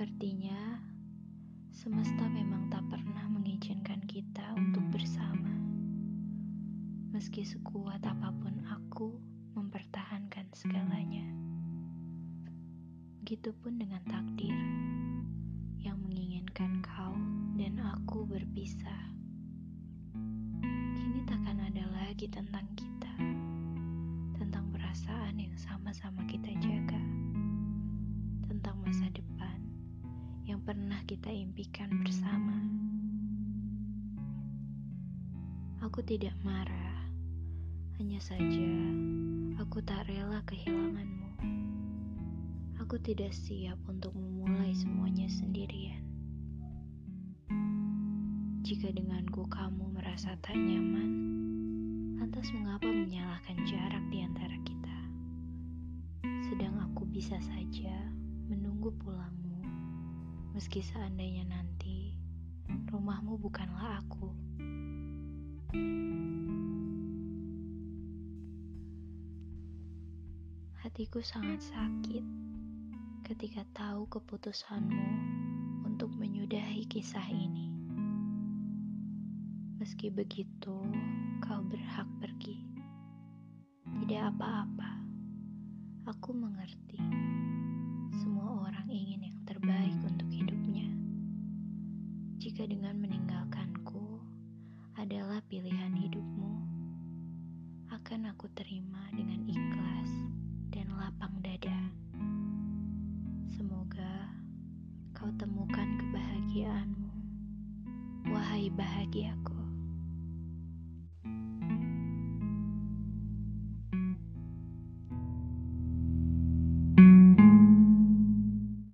Sepertinya semesta memang tak pernah mengizinkan kita untuk bersama. Meski sekuat apa pun aku mempertahankan segalanya. Begitupun dengan takdir yang menginginkan kau dan aku berpisah. Kini takkan ada lagi tentang kita, tentang perasaan yang sama-sama yang pernah kita impikan bersama. Aku tidak marah, hanya saja aku tak rela kehilanganmu. Aku tidak siap untuk memulai semuanya sendirian. Jika denganku kamu merasa tak nyaman, lantas mengapa menyalahkan jarak di antara kita? Sedang aku bisa saja menunggu pulangmu, meski seandainya nanti rumahmu bukanlah aku. Hatiku sangat sakit ketika tahu keputusanmu untuk menyudahi kisah ini. Meski begitu, kau berhak pergi. Tidak apa-apa, aku mengerti. jika dengan meninggalkanku adalah pilihan hidupmu, akan aku terima dengan ikhlas dan lapang dada. Semoga kau temukan kebahagiaanmu, wahai bahagiaku.